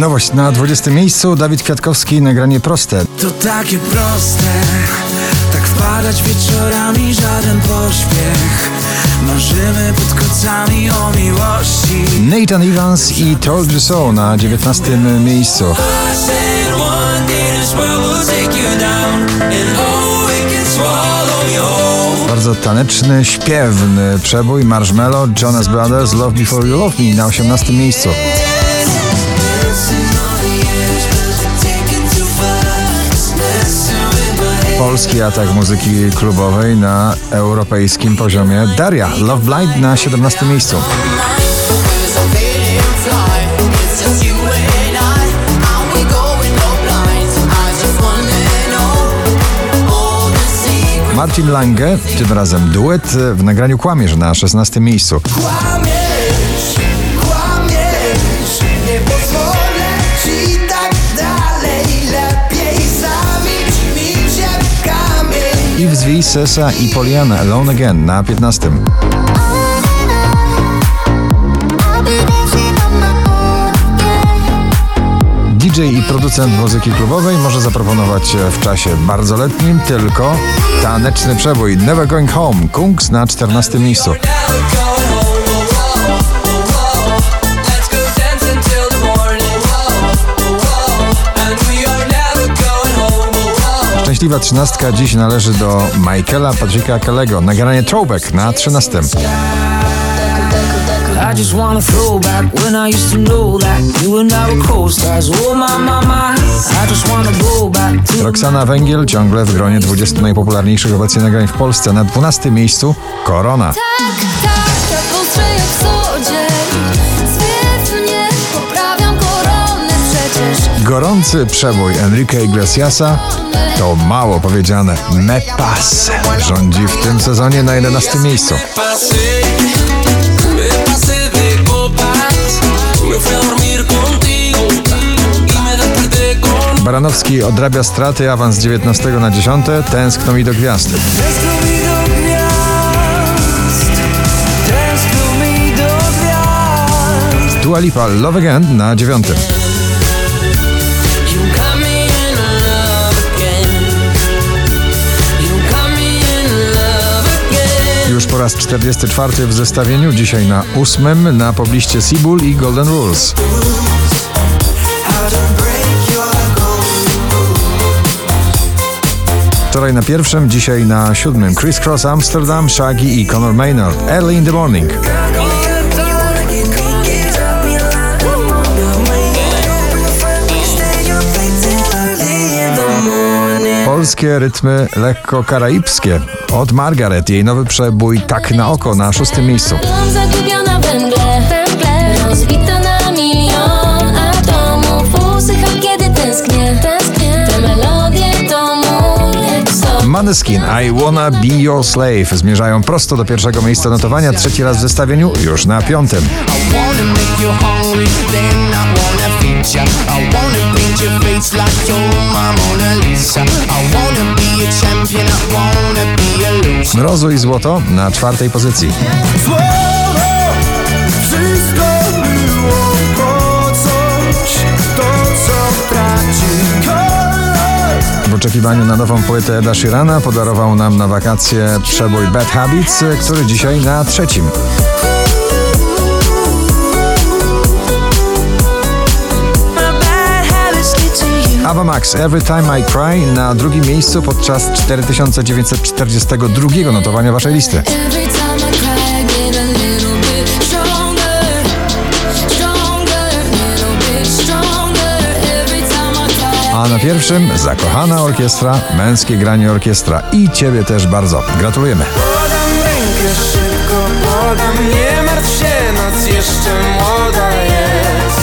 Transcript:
Nowość na 20 miejscu Dawid Kwiatkowski, nagranie proste. To takie proste, tak wpadać wieczorami, żaden pośpiech. Marzymy pod kocami o miłości. Nathan Evans i Told You So na 19 miejscu. Bardzo taneczny, śpiewny przebój Marshmello, Jonas Brothers, Love Before You Love Me na 18 miejscu. Polski atak muzyki klubowej na europejskim poziomie. Daria, Love Blind na 17 miejscu. Martin Lange, tym razem duet w nagraniu Kłamierz na 16 miejscu. Sesa i Poliana Alone Again na 15. DJ i producent muzyki klubowej może zaproponować w czasie bardzo letnim tylko taneczny przebój Never Going Home, Kungs na 14 miejscu. Szczęśliwa trzynastka dziś należy do Michaela Patricka Kellego, nagranie Throwback na 13. I just wanna throw back when I used to know that you and I were co-stars. Oh my, my, my. I just wanna go back to Roxana Węgiel ciągle w gronie 20 najpopularniejszych obecnie nagrań w Polsce. Na 12 miejscu Korona. Tak, tak, jak Gorący przebój Enrique Iglesiasa to mało powiedziane. Me pas rządzi w tym sezonie na 11 miejscu. Baranowski odrabia straty, awans z 19 na 10. Tęskno mi do gwiazd. Tęskno mi do gwiazd, tęskno mi do gwiazd. Dua Lipa Love Again na 9. raz 44 w zestawieniu, dzisiaj na 8. Na pobliście Seabull i Golden Rules. Wczoraj na pierwszym, dzisiaj na siódmym. Criss Cross Amsterdam, Shaggy i Conor Maynard. Early in the morning. Polskie rytmy lekko karaibskie. Od Margaret, jej nowy przebój Tak na oko na szóstym miejscu. Zagubiona w węgle Węgle Rozbita na milion atomów Usycham kiedy tęsknię Tęsknię Te melodie to mój sok Maneskin, I Wanna Be Your Slave zmierzają prosto do pierwszego miejsca notowania, trzeci raz w zestawieniu, już na piątym. I wanna make you hungry, then I wanna feed ya. I wanna paint your face like you're my Mona Lisa. I wanna be a champion, I wanna be a loser. Mrozu i złoto na czwartej pozycji. W oczekiwaniu na nową płytę Eda Sheerana podarował nam na wakacje przebój Bad Habits, który dzisiaj na trzecim. Ava Max, Every Time I Cry na drugim miejscu podczas 4942 notowania waszej listy. A na pierwszym zakochana orkiestra, męskie granie orkiestra i ciebie też bardzo. Gratulujemy. Podam rękę szybko, podam, nie martw się, noc jeszcze młoda jest.